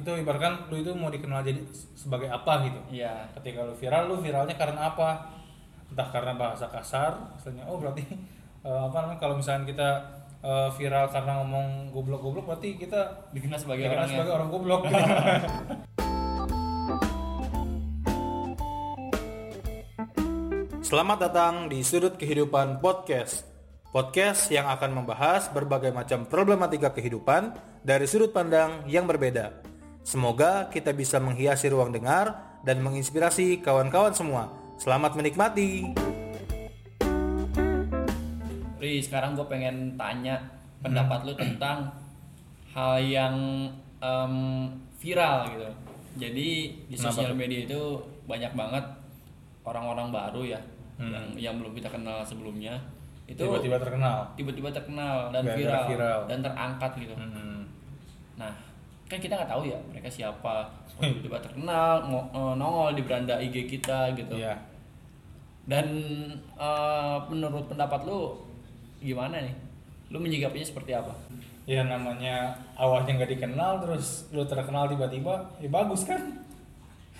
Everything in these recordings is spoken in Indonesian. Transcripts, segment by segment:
itu ibaratkan lu itu mau dikenal jadi sebagai apa gitu. Iya. Ketika lu viral lu viralnya karena apa? Entah karena bahasa kasar misalnya oh berarti eh, apa namanya kalau misalnya kita eh, viral karena ngomong goblok-goblok berarti kita dikenal sebagai dikenal orang yang sebagai orang goblok. Selamat datang di Sudut Kehidupan Podcast. Podcast yang akan membahas berbagai macam problematika kehidupan dari sudut pandang yang berbeda. Semoga kita bisa menghiasi ruang dengar dan menginspirasi kawan-kawan semua. Selamat menikmati. Ri, sekarang gue pengen tanya pendapat lu tentang hal yang em, viral gitu. Jadi di Kenapa sosial media itu banyak banget orang-orang baru ya Hmm. yang yang belum kita kenal sebelumnya itu Tiba-tiba terkenal. tiba-tiba terkenal dan viral, viral. dan terangkat gitu. Hmm. Nah, kan kita nggak tahu ya mereka siapa. Kok Tiba-tiba terkenal, eh, nongol di beranda IG kita gitu. Iya. Dan eh, menurut pendapat lu gimana nih? Lu menyikapinya seperti apa? Ya namanya awalnya nggak dikenal terus lu terkenal tiba-tiba, ya bagus kan?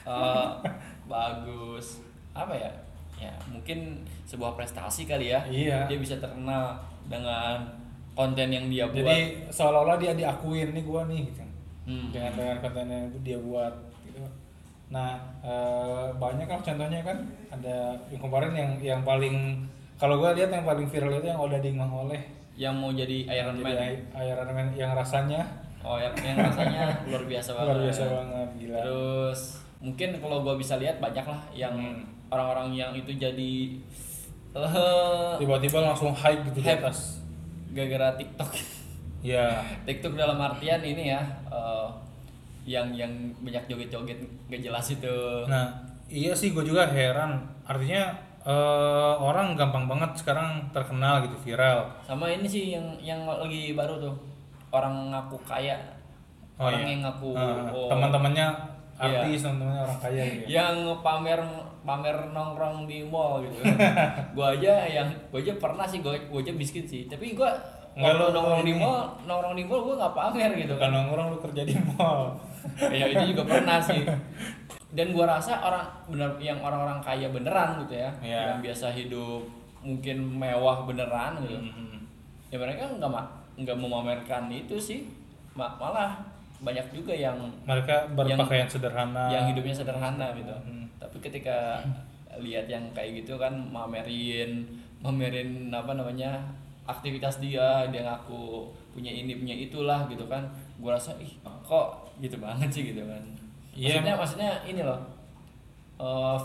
Eh, bagus. Apa ya? Ya mungkin sebuah prestasi kali ya. Iya. Dia bisa terkenal dengan konten yang dia buat. Jadi seolah-olah dia diakuin nih gua nih gitu. Hmm. Dengan dengan konten yang dia buat gitu. Nah, eh, banyak kan contohnya kan ada yang kemarin yang yang paling kalau gua lihat yang paling viral itu yang udah Mang oleh yang mau jadi Iron Man. Jadi Iron Man yang rasanya Oh, yang, yang rasanya luar biasa banget. luar biasa banget gila. Terus mungkin kalau gua bisa lihat banyak lah yang Hmm. orang-orang yang itu jadi Tiba-tiba langsung hype gitu di Hype. atas. gara-gara TikTok. Ya. TikTok dalam artian ini ya eh, yang yang banyak joget-joget gak jelas itu. Nah, iya sih gue juga heran. Artinya eh, orang gampang banget sekarang terkenal gitu, viral. Sama ini sih yang yang lagi baru tuh. Orang ngaku kaya. Oh, orang iya. yang ngaku Eh, oh, teman-temannya Iya. artis, teman-temannya orang kaya gitu. ya. yang pamer pamer nongkrong di mall gitu. gua aja yang gua aja pernah sih gua, gua aja miskin sih. Tapi gua Enggak, kalau lu- nongkrong di mall, nongkrong di mall gua nggak pamer gitu kan. nongkrong lu kerja di mall. ya itu juga pernah sih. Dan gua rasa orang bener yang orang-orang kaya beneran gitu ya, Iya. yang biasa hidup mungkin mewah beneran gitu. Mhm. Ya mereka nggak nggak memamerkan itu sih, Ma- malah banyak juga yang Mereka berpakaian sederhana. yang hidupnya sederhana gitu. Hmm. Tapi ketika lihat yang kayak gitu kan mamerin, mamerin apa namanya aktivitas dia, dia ngaku punya ini punya itulah gitu kan. Gua rasa ih kok gitu banget sih gitu kan. Iya, Maksudnya maksudnya ini loh. eh,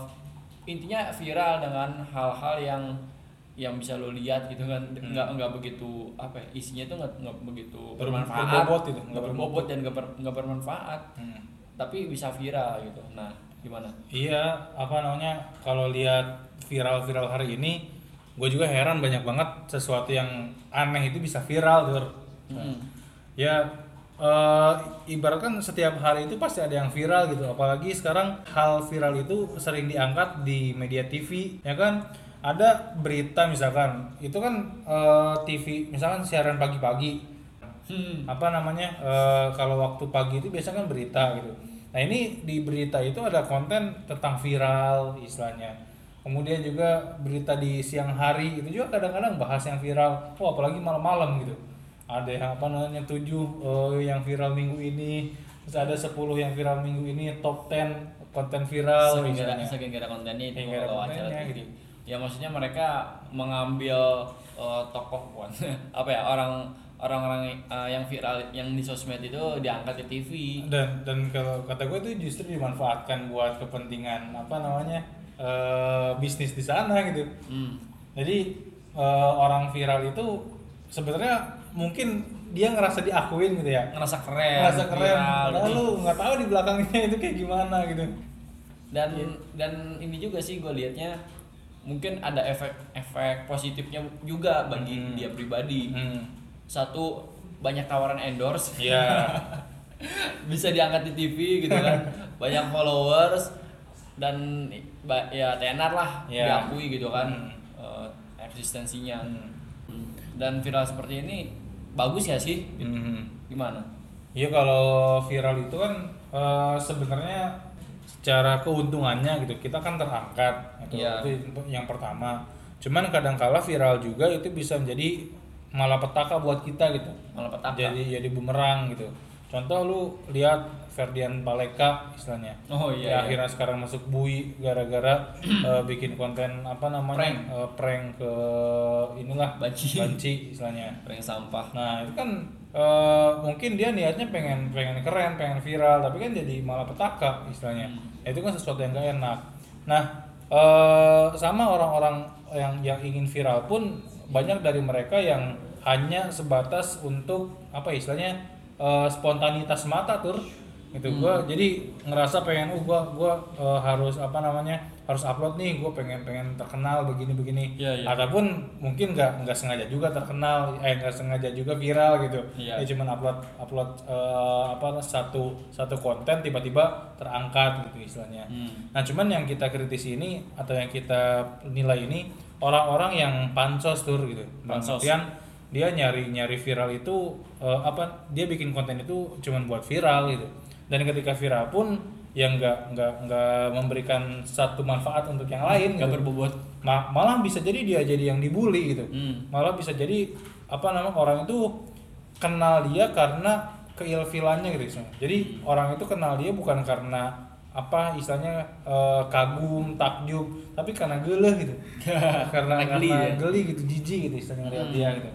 intinya viral dengan hal-hal yang yang bisa lo lihat gitu kan nggak nggak begitu apa ya, isinya tuh nggak nggak begitu Hmm. Ber- bermanfaat berbobot itu, nggak nggak berbobot dan nggak ber- nggak bermanfaat Hmm. tapi bisa viral gitu nah gimana Iya, apa namanya? Kalau lihat viral-viral hari ini, gue juga heran banyak banget sesuatu yang aneh itu bisa viral, Dur. Mm. Ya, eh, ibaratkan setiap hari itu pasti ada yang viral gitu. Apalagi sekarang hal viral itu sering diangkat di media TV, ya kan? Ada berita misalkan, itu kan eh, TV, misalkan siaran pagi-pagi, Hmm. apa namanya eh, kalau waktu pagi itu biasanya kan berita gitu nah ini di berita itu ada konten tentang viral istilahnya kemudian juga berita di siang hari itu juga kadang-kadang bahas yang viral oh apalagi malam-malam gitu ada yang apa namanya tujuh eh, yang viral minggu ini terus ada 10 yang viral minggu ini top 10 konten viral saking misalnya saking ada kontennya itu kalau acara kontennya, TV. gitu. ya maksudnya mereka mengambil eh, tokoh bukan apa ya orang orang-orang eh, yang viral yang di sosmed itu diangkat ke TV dan dan kalau kata gue itu justru dimanfaatkan buat kepentingan apa namanya eh, bisnis di sana gitu. Hmm. jadi eh, orang viral itu sebenarnya mungkin dia ngerasa diakuin gitu ya. Ngerasa keren ngerasa keren. viral, padahal gitu. nggak tahu di belakangnya itu kayak gimana gitu. Dan dan ini juga sih gue liatnya mungkin ada efek-efek positifnya juga bagi Hmm. dia pribadi. Hmm. satu banyak tawaran endorse. Ya bisa diangkat di TV gitu kan. Banyak followers. Dan ya tenar lah Ya. diakui gitu kan Hmm. eh, eksistensinya Hmm. dan viral seperti ini bagus ya sih Hmm. gimana Iya kalau viral itu kan eh, sebenarnya secara keuntungannya gitu kita kan terangkat itu, Iya. itu yang pertama. Cuman kadang-kala viral juga itu bisa menjadi malapetaka buat kita gitu. Malapetaka. Jadi jadi bumerang gitu. Contoh lu lihat Ferdian Paleka istilahnya. Oh Ya, iya. iya. akhirnya sekarang masuk bui gara-gara eh, bikin konten apa namanya Prank. Eh, prank ke inilah Banci. banci istilahnya. Prank sampah. Nah itu kan eh, mungkin dia niatnya pengen pengen keren, pengen viral, tapi kan jadi malah petaka istilahnya. Hmm. Itu kan sesuatu yang gak enak. Nah eh, sama orang-orang yang yang ingin viral pun banyak dari mereka yang hanya sebatas untuk apa ya, istilahnya eh, spontanitas mata tur gitu Hmm. gua jadi ngerasa pengen uh gua gua eh, harus apa namanya harus upload nih gua pengen pengen terkenal begini begini Iya, iya. ataupun mungkin nggak nggak sengaja juga terkenal eh nggak sengaja juga viral gitu Iya. dia cuma upload upload eh, apa satu satu konten tiba-tiba terangkat gitu istilahnya Hmm. nah cuman yang kita kritisi ini atau yang kita nilai ini orang-orang yang pansos tur gitu Pansos. dia nyari nyari viral itu eh, apa dia bikin konten itu cuman buat viral gitu dan ketika viral pun yang nggak nggak nggak memberikan satu manfaat untuk yang lain Gak gitu. berbobot. Ma- malah bisa jadi dia jadi yang dibully gitu Hmm. malah bisa jadi apa namanya orang itu kenal dia karena keilfilannya gitu istilahnya. jadi orang itu kenal dia bukan karena apa istilahnya eh, kagum takjub tapi karena geleh gitu karena Karena geli ya. geli gitu jijik gitu istilahnya Hmm. dia gitu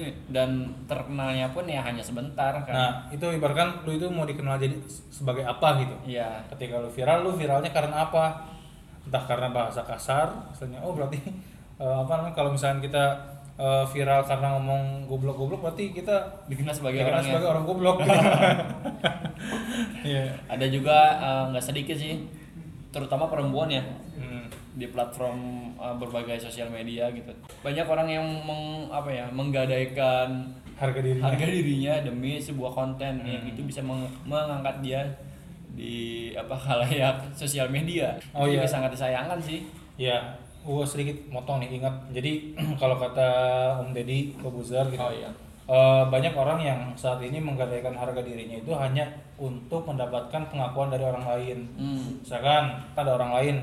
Dan terkenalnya pun ya hanya sebentar kan. nah itu ibaratkan lu itu mau dikenal jadi sebagai apa gitu Iya. ketika lu viral lu viralnya karena apa entah karena bahasa kasar misalnya oh berarti eh, apa namanya kalau misalnya kita eh, viral karena ngomong goblok-goblok berarti kita Dikenal sebagai dikenal orang sebagai yang orang goblok Iya. ada juga eh, nggak sedikit sih, terutama perempuan ya Hmm. Di platform eh, berbagai sosial media gitu. Banyak orang yang meng, apa ya menggadaikan harga dirinya harga dirinya demi sebuah konten yang Hmm. itu bisa meng- mengangkat dia di apa halayak sosial media. Oh, itu iya. juga sangat disayangkan sih. ya gua sedikit motong nih ingat jadi kalau kata Om Deddy Kobuzer gitu Oh iya. Eh, banyak orang yang saat ini menggadaikan harga dirinya itu hanya untuk mendapatkan pengakuan dari orang lain. Hmm. misalkan ada orang lain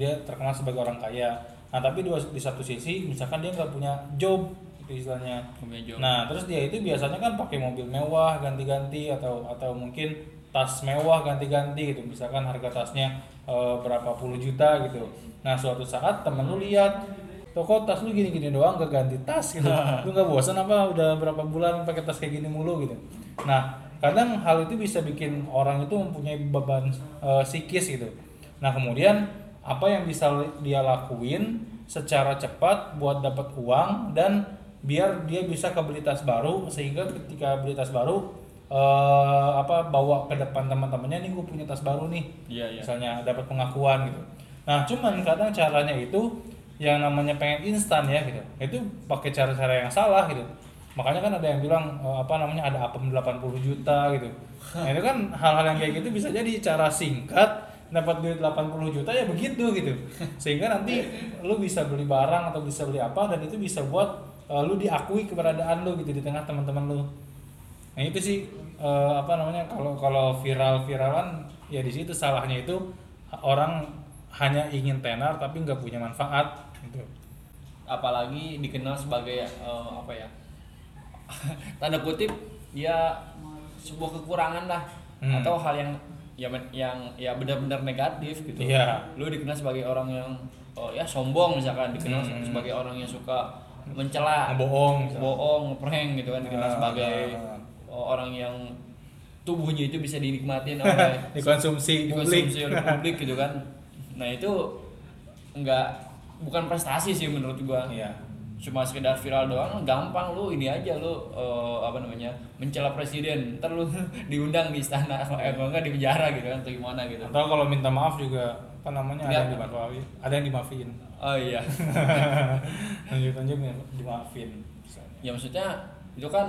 dia terkenal sebagai orang kaya. Nah tapi di, di satu sisi misalkan dia nggak punya job itu istilahnya. Punya job. nah terus dia itu biasanya kan pakai mobil mewah ganti-ganti atau atau mungkin tas mewah ganti-ganti gitu. Misalkan harga tasnya eh, berapa puluh juta gitu. Nah suatu saat temen lu lihat toko tas lu gini-gini doang gak ganti tas gitu. Lu nggak bosan apa udah berapa bulan pakai tas kayak gini mulu gitu. Nah kadang hal itu bisa bikin orang itu mempunyai beban eh, psikis gitu. Nah kemudian apa yang bisa dia lakuin secara cepat buat dapat uang dan biar dia bisa ke beli tas baru sehingga ketika beli tas baru eh, apa bawa ke depan teman-temannya nih gue punya tas baru nih. Iya, iya. misalnya dapat pengakuan gitu. Nah cuman kadang caranya itu yang namanya pengen instan ya gitu. Itu pakai cara-cara yang salah gitu. Makanya kan ada yang bilang eh, apa namanya ada apem 80 juta gitu. Nah itu kan hal-hal yang kayak gitu bisa jadi cara singkat dapat duit 80 juta ya begitu gitu. Sehingga nanti lu bisa beli barang atau bisa beli apa dan itu bisa buat eh, lu diakui keberadaan lu gitu di tengah teman-teman lu. Nah itu sih eh, apa namanya kalau kalau viral viralan ya di situ salahnya itu orang hanya ingin tenar tapi nggak punya manfaat gitu. apalagi dikenal sebagai eh, apa ya tanda kutip ya sebuah kekurangan lah Hmm. atau hal yang ya yang ya benar-benar negatif gitu Iya. lu dikenal sebagai orang yang oh ya sombong misalkan dikenal Hmm. sebagai orang yang suka mencela misalnya. bohong ngeprank gitu kan dikenal Ah, sebagai oh, orang yang tubuhnya itu bisa dinikmatin oleh Dikonsumsi publik. dikonsumsi oleh publik gitu kan nah itu enggak bukan prestasi sih menurut gua Iya. cuma sekedar viral doang gampang lu ini aja lu eh, apa namanya mencela presiden ntar lu diundang di istana eh, enggak di penjara gitu kan atau gimana gitu Atau kalau minta maaf juga apa namanya ada yang dimaafin, ada yang dimaafin. oh iya Lanjut-lanjut dimaafin. misalnya. ya maksudnya itu kan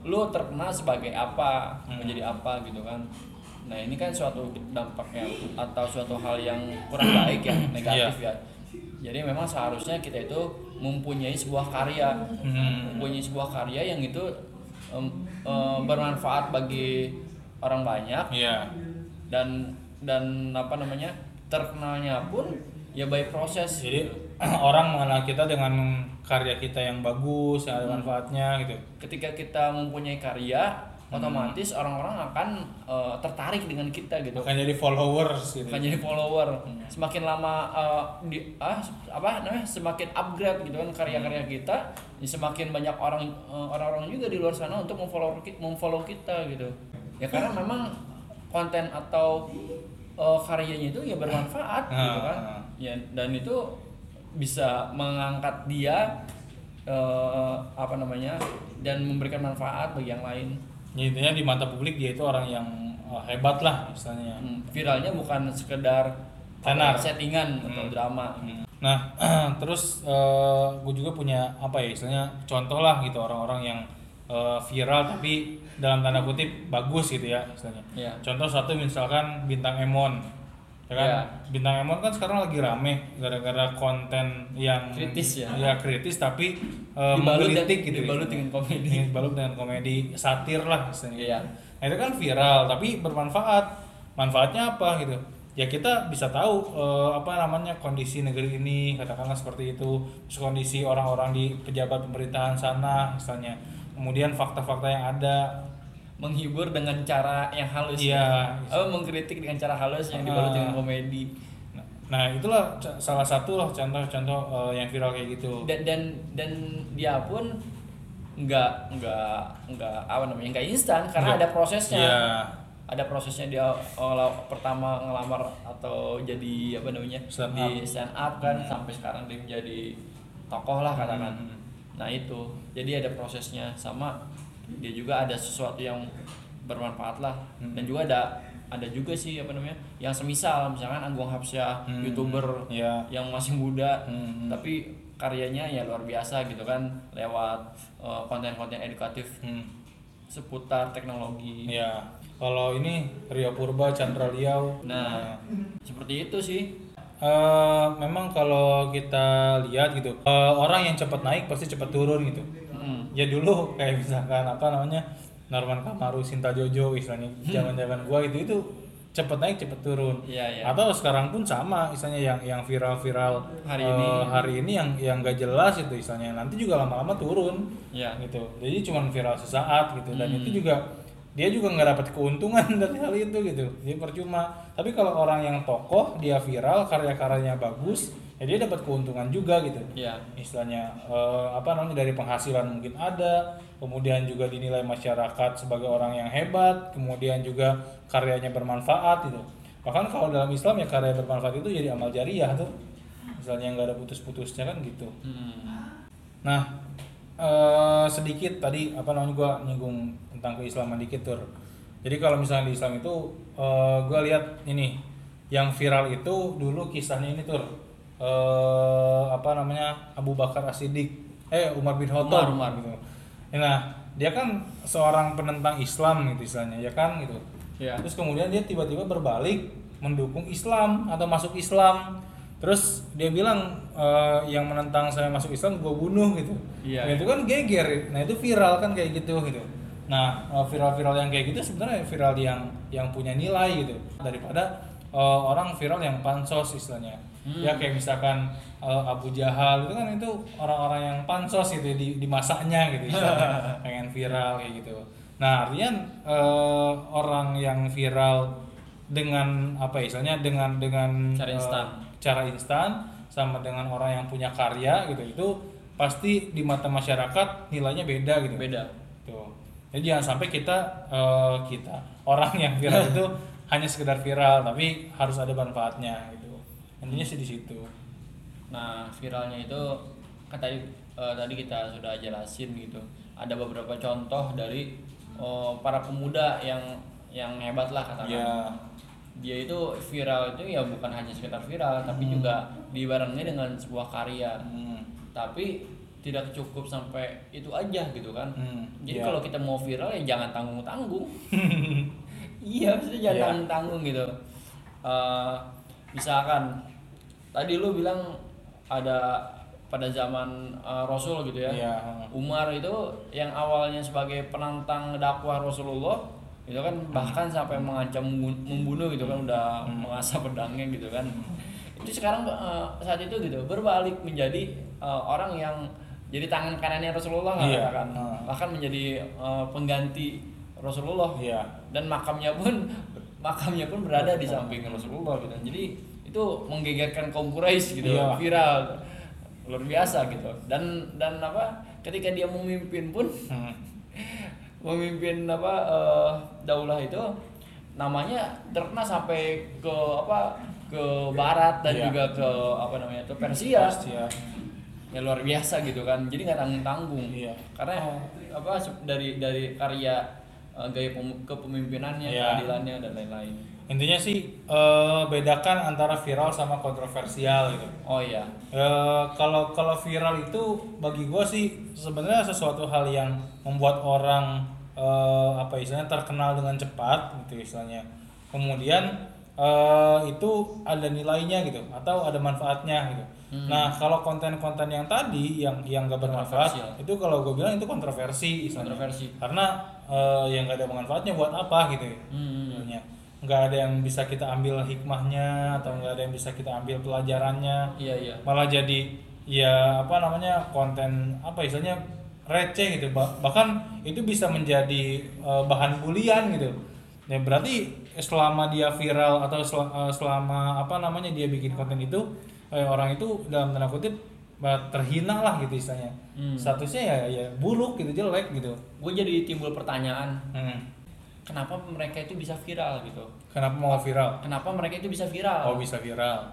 lu terkenal sebagai apa Hmm. menjadi apa gitu kan nah ini kan suatu dampaknya atau suatu hal yang kurang baik ya negatif Iya. ya jadi memang seharusnya kita itu mempunyai sebuah karya Hmm. mempunyai sebuah karya yang itu em, eh, bermanfaat bagi orang banyak Iya. dan dan apa namanya terkenalnya pun ya by proses Jadi orang mengenal kita dengan karya kita yang bagus, yang ada manfaatnya gitu. ketika kita mempunyai karya Hmm. otomatis orang-orang akan eh, tertarik dengan kita gitu. Bukan jadi followers gitu. bukan jadi follower. Semakin lama eh, di ah apa namanya semakin upgrade gitu kan karya-karya kita ya semakin banyak orang eh, orang-orang juga di luar sana untuk memfollow kita memfollow kita gitu. Ya karena memang konten atau eh, karyanya itu ya bermanfaat gitu kan. Ah. ya dan itu bisa mengangkat dia eh, apa namanya dan memberikan manfaat bagi yang lain Ya, intinya di mata publik dia itu orang yang uh, hebat lah istilahnya. Hmm, viralnya bukan sekedar Tenar. settingan atau Hmm. drama Nah, terus gue juga punya apa ya istilahnya contoh lah gitu orang-orang yang uh, viral tapi dalam tanda kutip bagus gitu ya istilahnya. Iya. Contoh satu misalkan bintang Emon, ya kan? Iya. Bintang Emon kan sekarang lagi rame gara-gara konten yang Kritis ya. Iya kritis tapi uh, Dibalut menggelitik gitu. dibalut ya. dengan komedi. Dibalut dengan komedi satir lah istilahnya. Iya. Nah itu kan viral tapi bermanfaat. Manfaatnya apa gitu? Ya kita bisa tahu eh, apa namanya kondisi negeri ini katakanlah seperti itu, terus kondisi orang-orang di pejabat pemerintahan sana misalnya. Kemudian fakta-fakta yang ada. Menghibur dengan cara yang halus Iya. oh, mengkritik dengan cara halus yang dibalut Ah. dengan komedi Nah, Nah itulah salah satu lah contoh-contoh eh, yang viral kayak gitu. dan dan dan dia pun nggak nggak nggak apa namanya nggak instan karena Nggak. ada prosesnya Iya. ada prosesnya dia awal pertama ngelamar atau jadi apa namanya Stand di up. Hmm. stand up kan sampai sekarang dia menjadi tokoh lah katakan Hmm. nah itu jadi ada prosesnya sama dia juga ada sesuatu yang bermanfaat lah Hmm. dan juga ada ada juga sih apa namanya yang semisal misalkan Anggung Hapsyah Hmm. youtuber Iya. yang masih muda Hmm. tapi karyanya ya luar biasa gitu kan lewat uh, konten-konten edukatif Hmm. seputar teknologi Ya, kalau ini Rio Purba, Chandra Liao. Nah. seperti itu sih eh, memang kalau kita lihat gitu, eh, orang yang cepat naik pasti cepat turun gitu. Mm. Ya dulu kayak misalkan apa namanya Norman Kamaru, Sinta Jojo, istilahnya zaman-zaman gua itu itu cepat naik cepat turun. Iya, iya. Atau sekarang pun sama, istilahnya yang yang viral-viral Hari eh, ini. hari ini yang yang gak jelas itu istilahnya nanti juga lama-lama turun. ya gitu jadi cuma viral sesaat gitu dan Hmm. itu juga dia juga nggak dapat keuntungan dari hal itu gitu. Jadi percuma. Tapi kalau orang yang tokoh dia viral karya-karyanya bagus ya dia dapat keuntungan juga gitu. Ya istilahnya eh, apa namanya dari penghasilan mungkin ada kemudian juga dinilai masyarakat sebagai orang yang hebat kemudian juga karyanya bermanfaat gitu. Bahkan kalau dalam Islam ya karya bermanfaat itu jadi amal jariah tuh. Misalnya nggak ada putus-putusnya kan gitu. Hmm. Nah, eh, sedikit tadi apa namanya gua nyinggung tentang keislaman dikit tur. Jadi kalau misalnya di Islam itu eh, gua lihat ini yang viral itu dulu kisahnya ini tur. Eh, apa namanya Abu Bakar As-Siddiq, eh Umar bin Khattab Umar, Umar. gitu. Nah, dia kan seorang penentang Islam gitu istilahnya, ya kan gitu. ya Terus kemudian dia tiba-tiba berbalik mendukung Islam atau masuk Islam. Terus dia bilang "Eh, yang menentang saya masuk Islam gue bunuh gitu. Iya. Nah, itu kan geger. Nah itu viral kan kayak gitu gitu. Nah eh, viral-viral yang kayak gitu sebenarnya viral yang yang punya nilai gitu daripada eh, orang viral yang pansos istilahnya. Hmm. Ya kayak misalkan eh, Abu Jahal itu kan itu orang-orang yang pansos gitu di, di masanya gitu pengen viral kayak gitu. Nah artinya eh, orang yang viral dengan apa ya, istilahnya dengan dengan Cara instan. cara instan sama dengan orang yang punya karya gitu itu pasti di mata masyarakat nilainya beda gitu. beda Tuh. Jadi jangan sampai kita eh, kita orang yang viral itu hanya sekedar viral tapi harus ada manfaatnya gitu. Intinya sih di situ. nah viralnya itu kan tadi eh, tadi kita sudah jelasin gitu ada beberapa contoh dari eh, para pemuda yang yang hebat lah katakan Ya. dia itu viral itu ya bukan hanya sekedar viral tapi Hmm. juga dibarengi dengan sebuah karya Hmm. tapi tidak cukup sampai itu aja gitu kan Hmm, jadi iya. kalau kita mau viral ya jangan tanggung tanggung iya maksudnya jangan Iya. tanggung tanggung gitu Eh, misalkan tadi lu bilang ada pada zaman uh, Rasul gitu ya. Iya. Umar itu yang awalnya sebagai penantang dakwah Rasulullah itu kan bahkan sampai mengancam membu- membunuh gitu kan udah Hmm. mengasah pedangnya gitu kan. Itu sekarang uh, saat itu gitu berbalik menjadi uh, orang yang jadi tangan kanannya Rasulullah lah Iya. kan. Hmm. Bahkan menjadi uh, pengganti Rasulullah Iya. dan makamnya pun makamnya pun berada di samping Rasulullah gitu. Jadi itu menggegerkan kaum Quraisy gitu, Iya. viral luar biasa gitu. Dan dan apa ketika dia memimpin pun Hmm. memimpin apa eh, daulah itu namanya terkena sampai ke apa ke barat dan Iya. juga ke apa namanya itu Persia Pasti ya. luar biasa gitu kan jadi nggak tanggung tanggung Iya. karena apa se- dari dari karya eh, gaya pem- kepemimpinannya Iya. keadilannya dan lain-lain Intinya sih eh, bedakan antara viral sama kontroversial gitu. oh iya Eh, kalau kalau viral itu bagi gue sih sebenarnya sesuatu hal yang membuat orang eh, apa istilahnya terkenal dengan cepat gitu istilahnya. Kemudian eh, itu ada nilainya gitu atau ada manfaatnya gitu. Nah kalau konten-konten yang tadi yang yang gak bermanfaat itu kalau gue bilang itu kontroversi istilahnya. Kontroversi. Karena eh, yang gak ada manfaatnya buat apa gitu. ya Hmm. sebenarnya nggak ada yang bisa kita ambil hikmahnya atau nggak ada yang bisa kita ambil pelajarannya iya iya malah jadi ya apa namanya konten apa istilahnya receh gitu Ba- bahkan itu bisa menjadi eh, bahan bulian gitu ya berarti selama dia viral atau sel- eh, selama apa namanya dia bikin konten itu eh, orang itu dalam tanda kutip eh, terhina lah gitu istilahnya Hmm. statusnya ya ya buruk gitu jelek gitu gue jadi timbul pertanyaan Hmm. kenapa mereka itu bisa viral gitu kenapa mau viral kenapa mereka itu bisa viral oh bisa viral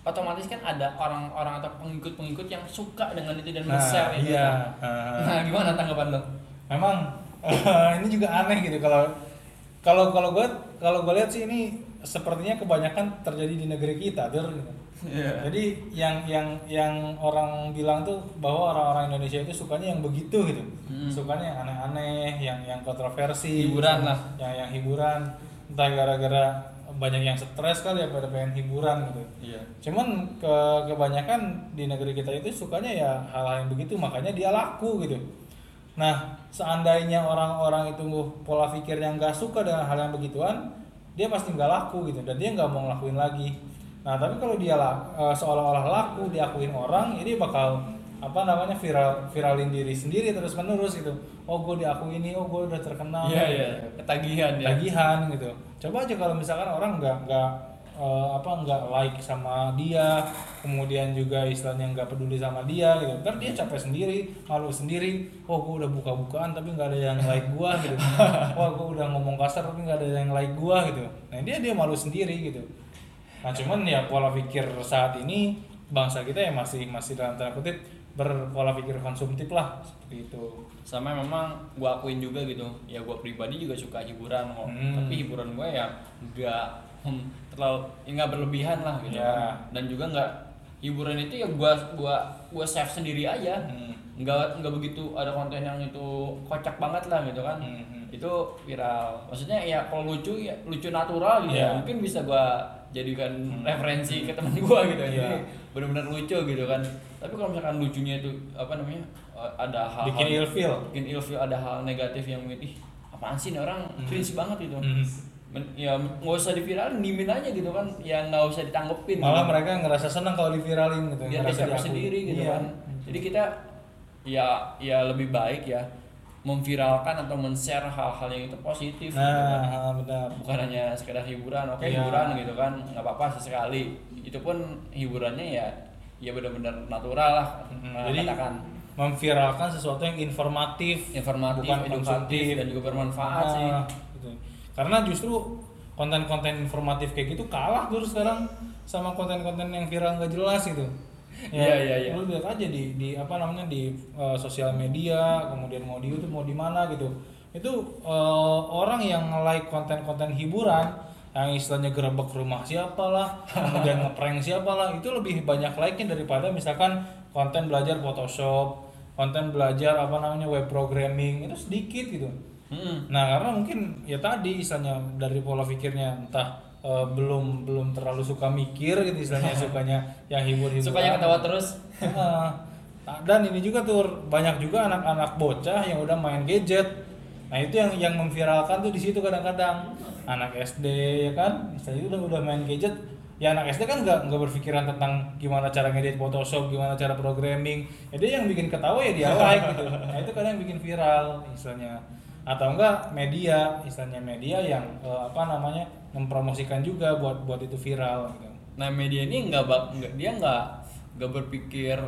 otomatis kan ada orang-orang atau pengikut-pengikut yang suka dengan itu dan Nah, men-share itu iya. kan. Ah. nah gimana tanggapan lo memang ini juga aneh gitu kalau kalau kalau gue kalau gue lihat sih ini sepertinya kebanyakan terjadi di negeri kita Dur, gitu. Iya. jadi yang yang yang orang bilang tuh bahwa orang-orang Indonesia itu sukanya yang begitu gitu Hmm. sukanya yang aneh-aneh yang yang kontroversi Hiburan lah. yang yang hiburan entah gara-gara banyak yang stres kali ya pada pengen hiburan gitu iya Cuman ke kebanyakan di negeri kita itu sukanya ya hal-hal yang begitu makanya dia laku gitu. Nah, seandainya orang-orang itu pola pikirnya nggak suka dengan hal yang begituan, dia pasti nggak laku gitu dan dia nggak mau ngelakuin lagi. Nah, tapi kalau dia eh, seolah-olah laku diakuin orang, ini bakal apa namanya viral viralin diri sendiri terus menerus gitu. Oh, gue diakui ini, oh gue udah terkenal. iya iya ketagihan ya tagihan gitu coba aja kalau misalkan orang nggak nggak eh, apa nggak like sama dia kemudian juga istilahnya nggak peduli sama dia gitu. Ntar dia capek sendiri malu sendiri. Oh gue udah buka-bukaan tapi nggak ada yang like gua gitu. Wah gue udah ngomong kasar tapi nggak ada yang like gua gitu. Nah dia dia malu sendiri gitu. Nah cuman ya pola pikir saat ini bangsa kita ya masih masih dalam tanda kutip berpola pikir konsumtif lah seperti itu. Sama memang gua akuin juga gitu. Ya gua pribadi juga suka hiburan kok. Hmm. tapi hiburan gua ya nggak hmm, terlalu ya nggak berlebihan lah gitu Ya. dan juga nggak hiburan itu ya gua gua gua save sendiri aja Hmm. nggak nggak begitu ada konten yang itu kocak banget lah gitu kan Hmm, hmm. itu viral maksudnya ya kalau lucu ya lucu natural gitu Iya. ya mungkin bisa gua jadikan Hmm. referensi ke teman gua gitu ini benar-benar lucu gitu kan tapi kalau misalkan lucunya itu apa namanya ada hal bikin ilfeel bikin ilfeel ada hal negatif yang ih apaan sih nih orang Hmm. cringe banget gitu Hmm. Men- ya nggak usah diviralin dimin aja gitu kan ya nggak usah ditanggepin malah gitu. mereka ngerasa senang kalau diviralin gitu dia ngerasa diakui. sendiri gitu Iya. kan jadi kita ya ya lebih baik ya memviralkan atau men-share hal-hal yang itu positif gitu kan. nah benar bukan hanya sekedar hiburan oke Iya. hiburan gitu kan nggak apa-apa sesekali itu pun hiburannya ya ya benar-benar natural lah eh, jadi katakan memviralkan sesuatu yang informatif informatif bukan edukatif konsumtif dan juga bermanfaat Nah, sih gitu. Karena justru konten-konten informatif kayak gitu kalah terus sekarang sama konten-konten yang viral nggak jelas gitu. Iya, iya, iya. lu lihat aja di di apa namanya di uh, sosial media kemudian mau di YouTube mau di mana gitu. Itu uh, orang yang like konten-konten hiburan yang istilahnya gerebek rumah siapa lah kemudian ngeprank siapa lah itu lebih banyak like-nya daripada misalkan konten belajar Photoshop konten belajar apa namanya web programming itu sedikit gitu Mm-mm. Nah karena mungkin ya tadi istilahnya dari pola pikirnya entah eh, belum belum terlalu suka mikir gitu istilahnya sukanya yang hibur-hiburan. sukanya ketawa terus. Nah, dan ini juga tuh banyak juga anak-anak bocah yang udah main gadget. Nah itu yang yang memviralkan tuh di situ kadang-kadang anak SD ya kan, misalnya udah udah main gadget. Ya anak SD kan nggak nggak berpikiran tentang gimana cara ngedit Photoshop, gimana cara programming. Ya dia yang bikin ketawa ya dia like gitu. Nah itu kadang yang bikin viral misalnya. Atau enggak media, misalnya media yang eh, apa namanya mempromosikan juga buat buat itu viral gitu. nah media ini nggak bak nggak- dia nggak nggak berpikir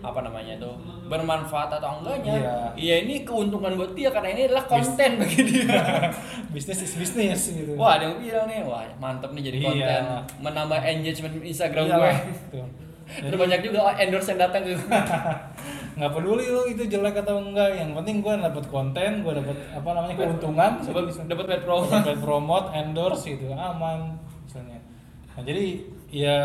apa namanya tuh bermanfaat atau enggaknya Iya. iya ini keuntungan buat dia karena ini adalah konten bagi dia bisnis is bisnis gitu. wah ada yang bilang nih wah mantep nih jadi Iya. konten menambah engagement Instagram Iyalah, gue tuh. Terus banyak juga endorse yang datang ke nggak peduli lu itu jelek atau enggak yang penting gue dapat konten gue dapat apa namanya keuntungan. Dapat bisa dapat paid promo. dapat promote endorse gitu aman misalnya. Nah jadi ya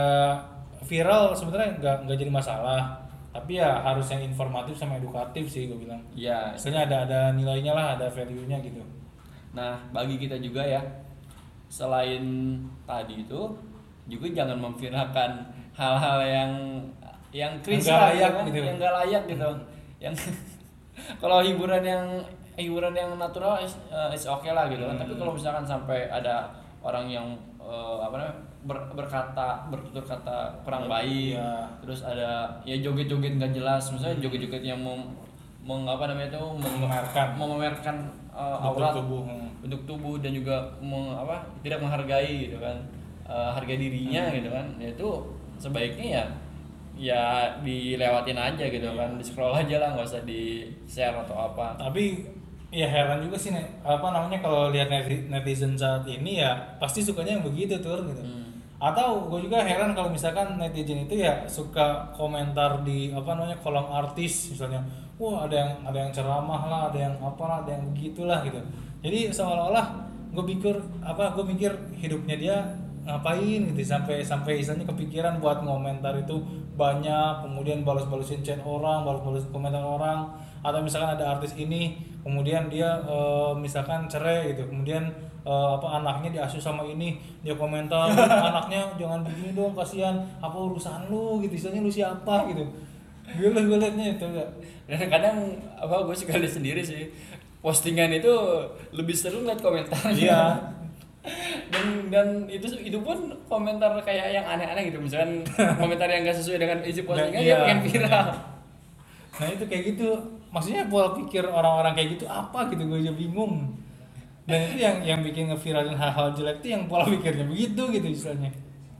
viral sebenarnya nggak nggak jadi masalah. Tapi ya harus yang informatif sama edukatif sih gue bilang. Ya. Misalnya ada ada nilainya lah ada value nya gitu. Nah, bagi kita juga ya, selain tadi itu, juga jangan memviralkan hal-hal yang yang cringe Yang lah, layak kan? gitu. yang nggak layak gitu. Yang kalau hiburan yang hiburan yang natural is, uh, is oke lah gitu kan. Tapi Hmm. kalau misalkan sampai ada orang yang uh, apa namanya ber- berkata bertutur kata kurang baik, Iya. terus ada ya joget-joget nggak jelas, misalnya joget-joget yang mau meng apa namanya itu mem- Memamerkan. memamerkan uh, aurat tubuh, hmm. bentuk tubuh dan juga meng, apa tidak menghargai gitu kan uh, harga dirinya Hmm. gitu kan ya itu sebaiknya ya ya dilewatin aja gitu kan di scroll aja lah nggak usah di share atau apa. Tapi ya heran juga sih apa namanya kalau lihat neti- netizen saat ini ya pasti sukanya yang begitu tuh gitu. Hmm. atau gue juga heran kalau misalkan netizen itu ya suka komentar di apa namanya kolom artis misalnya wah ada yang ada yang ceramah lah ada yang apalah ada yang begitulah gitu. Jadi seolah-olah gue pikir apa gue mikir hidupnya dia ngapain gitu sampai sampai istilahnya kepikiran buat ngomentar itu banyak kemudian balas-balasin chat orang balas-balasin komentar orang atau misalkan ada artis ini kemudian dia eh, misalkan cerai gitu kemudian eh, apa anaknya diasuh sama ini dia komentar anaknya jangan begini dong kasihan apa urusan lu? gitu istilahnya lu siapa gitu. Gue gue liatnya itu enggak dan kadang apa gue suka lihat sendiri sih postingan itu lebih seru ngeliat komentarnya. Iya. dan dan itu itu pun komentar kayak yang aneh-aneh gitu. Misalkan komentar yang gak sesuai dengan isi postingan Iya. dia pengen viral. Nah itu kayak gitu. Maksudnya pola pikir orang-orang kayak gitu apa gitu? Gue aja bingung. Dan itu yang yang bikin ngeviralin hal-hal jelek itu yang pola pikirnya begitu gitu istilahnya.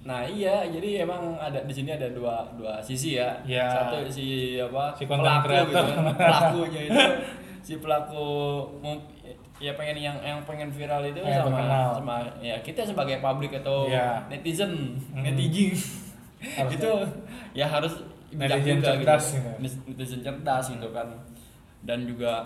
Nah iya, jadi emang ada di sini ada dua dua sisi ya. Iya. Satu si apa? Si pelaku gitu. Pelakunya itu si pelaku ya pengen yang yang pengen viral itu Pengen sama terkenal. sama ya kita sebagai publik atau Iya. netizen Hmm. netizen itu ya harus Netizen juga cerdas gitu. gitu. netizen cerdas gitu kan dan juga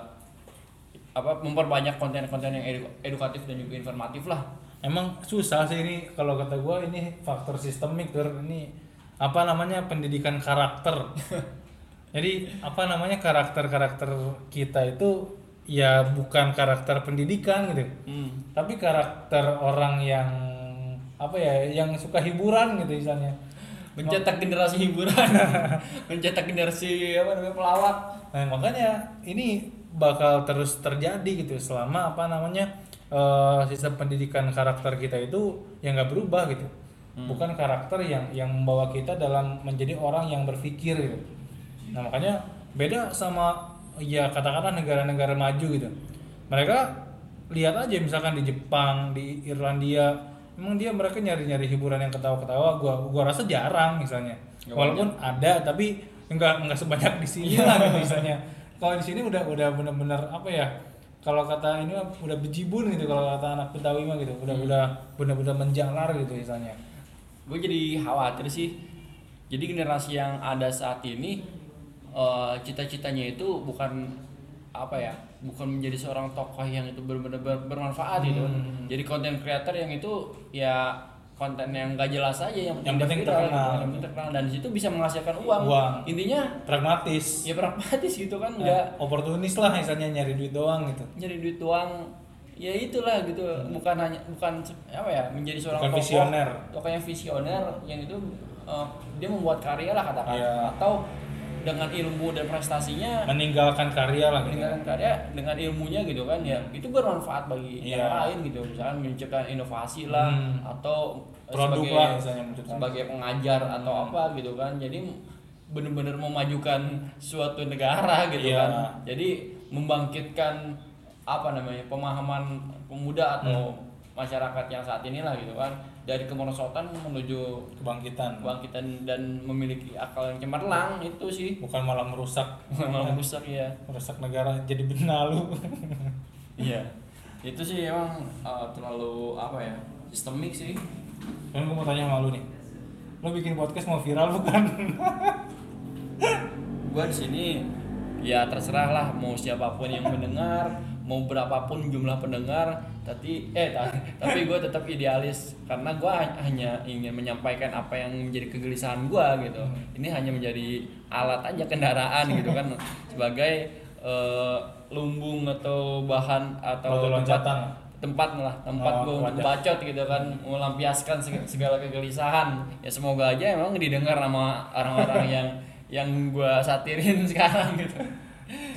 apa memperbanyak konten-konten yang edu- edukatif dan juga informatif lah emang susah sih ini kalau kata gue ini faktor sistemik Tur. ini apa namanya pendidikan karakter jadi apa namanya karakter karakter kita itu ya bukan karakter pendidikan gitu. Hmm. tapi karakter orang yang apa ya yang suka hiburan gitu misalnya. Mencetak generasi hiburan. Mencetak generasi apa namanya pelawak. Nah makanya ini bakal terus terjadi gitu selama apa namanya eh, sistem pendidikan karakter kita itu yang nggak berubah gitu, bukan karakter yang yang membawa kita dalam menjadi orang yang berpikir gitu. Nah makanya beda sama ya katakanlah negara-negara maju gitu, mereka lihat aja misalkan di Jepang, di Irlandia, emang dia mereka nyari-nyari hiburan yang ketawa-ketawa, gua gua rasa jarang misalnya, Nggak walaupun ada tapi enggak enggak sebanyak di sini lah gitu misalnya. Kalau di sini udah udah benar-benar apa ya? Kalau kata ini udah bejibun gitu kalau kata anak Betawi mah gitu. Udah udah benar-benar menjalar gitu misalnya. gue jadi khawatir sih jadi generasi yang ada saat ini eh, cita-citanya itu bukan apa ya bukan menjadi seorang tokoh yang itu benar-benar ber- bermanfaat gitu Hmm. jadi konten creator yang itu ya konten yang gak jelas aja yang Yang penting viral, terkenal. gitu. yang penting terkenal dan situ bisa menghasilkan uang, Uang. intinya Pragmatis. ya pragmatis gitu kan Ya, nggak oportunis lah misalnya nyari duit doang gitu. nyari duit doang ya itulah gitu bukan hanya bukan apa ya menjadi seorang Bukan tokoh visioner. tokoh yang visioner yang itu eh, dia membuat karya lah katakan Iya. atau dengan ilmu dan prestasinya meninggalkan karya lah gitu. meninggalkan karya dengan ilmunya gitu kan ya itu bermanfaat bagi Iya. yang lain gitu misalkan menciptakan inovasi lah Hmm. atau Produk sebagai lah misalnya sebagai pengajar atau apa gitu kan jadi benar-benar memajukan suatu negara gitu Iya. kan jadi membangkitkan apa namanya pemahaman pemuda atau Hmm. masyarakat yang saat ini lah gitu kan dari kemerosotan menuju kebangkitan kebangkitan dan memiliki akal yang cemerlang itu sih bukan malah merusak malah rusak ya merusak negara jadi benalu Iya. Itu sih emang uh, terlalu apa ya? Sistemik sih. kan gue mau tanya sama lu nih lu bikin podcast mau viral bukan Gua di sini ya terserah lah mau siapa pun yang mendengar, mau berapapun jumlah pendengar, tapi eh ta- tapi gue tetap idealis karena ha- hanya ingin menyampaikan apa yang menjadi kegelisahan gua gitu. Ini hanya menjadi alat aja kendaraan gitu kan sebagai eh, lumbung atau bahan atau loncatan. tempat lah tempat Oh, gue untuk wadah. bacot gitu kan melampiaskan seg- segala kegelisahan ya semoga aja emang didengar sama orang-orang yang yang gue satirin sekarang gitu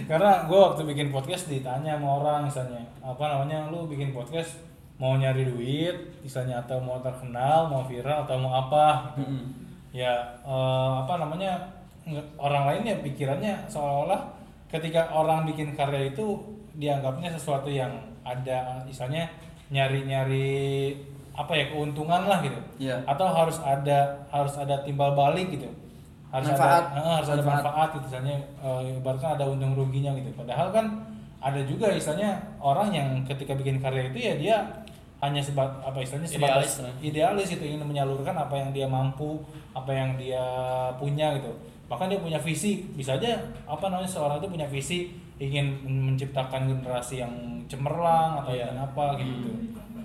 karena gue waktu bikin podcast ditanya sama orang misalnya apa namanya lu bikin podcast mau nyari duit misalnya atau mau terkenal mau viral atau mau apa gitu. ya eh, apa namanya orang lain ya pikirannya seolah-olah ketika orang bikin karya itu dianggapnya sesuatu yang ada misalnya nyari-nyari apa ya keuntungan lah gitu Iya. atau harus ada harus ada timbal balik gitu harus Manfaat. ada eh, harus ada Manfaat. manfaat gitu misalnya eh, ibaratkan ada untung ruginya gitu. Padahal kan ada juga misalnya orang yang ketika bikin karya itu ya dia hanya sebat apa istilahnya sebatas Idealis lah. idealis itu ingin menyalurkan apa yang dia mampu apa yang dia punya gitu. Bahkan dia punya visi bisa aja apa namanya seorang itu punya visi ingin menciptakan generasi yang cemerlang atau ingin apa gitu.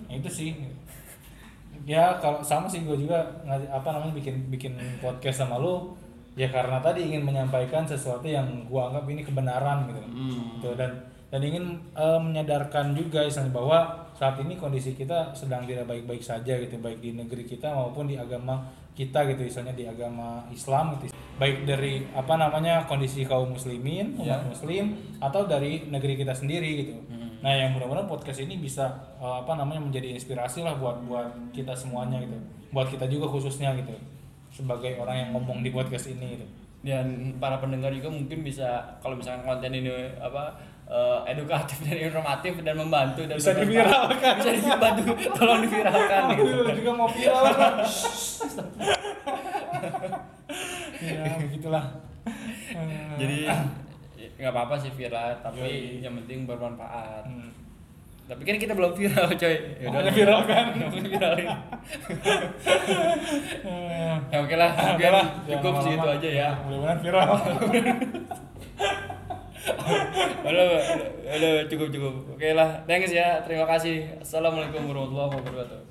Nah, itu sih. Ya kalau sama sih gue juga apa namanya bikin bikin podcast sama lu ya karena tadi ingin menyampaikan sesuatu yang gua anggap ini kebenaran gitu Hmm. Gitu, dan dan ingin eh, menyadarkan juga misalnya bahwa saat ini kondisi kita sedang tidak baik-baik saja gitu baik di negeri kita maupun di agama kita gitu misalnya di agama Islam gitu baik dari apa namanya kondisi kaum muslimin umat Ya. muslim atau dari negeri kita sendiri gitu Hmm. nah yang mudah-mudahan podcast ini bisa eh, apa namanya menjadi inspirasi lah buat buat kita semuanya gitu buat kita juga khususnya gitu sebagai orang yang ngomong di podcast ini gitu dan para pendengar juga mungkin bisa kalau misalkan konten ini apa eh, edukatif dan informatif dan membantu dan Bisa diviralkan. bisa dibantu tolong diviralkan gitu. Juga mau viral kan? ya begitulah. Jadi nggak apa-apa sih viral tapi Yoi. yang penting bermanfaat hmm. Tapi kan kita belum viral coy. Makanya viral kan? viralin Eh, ya. Oke lah. Oke mungkin lah, cukup sih itu aja ya. Mudah-mudahan viral. udah udah cukup cukup. Oke lah. Thanks ya. Terima kasih. Assalamualaikum warahmatullahi wabarakatuh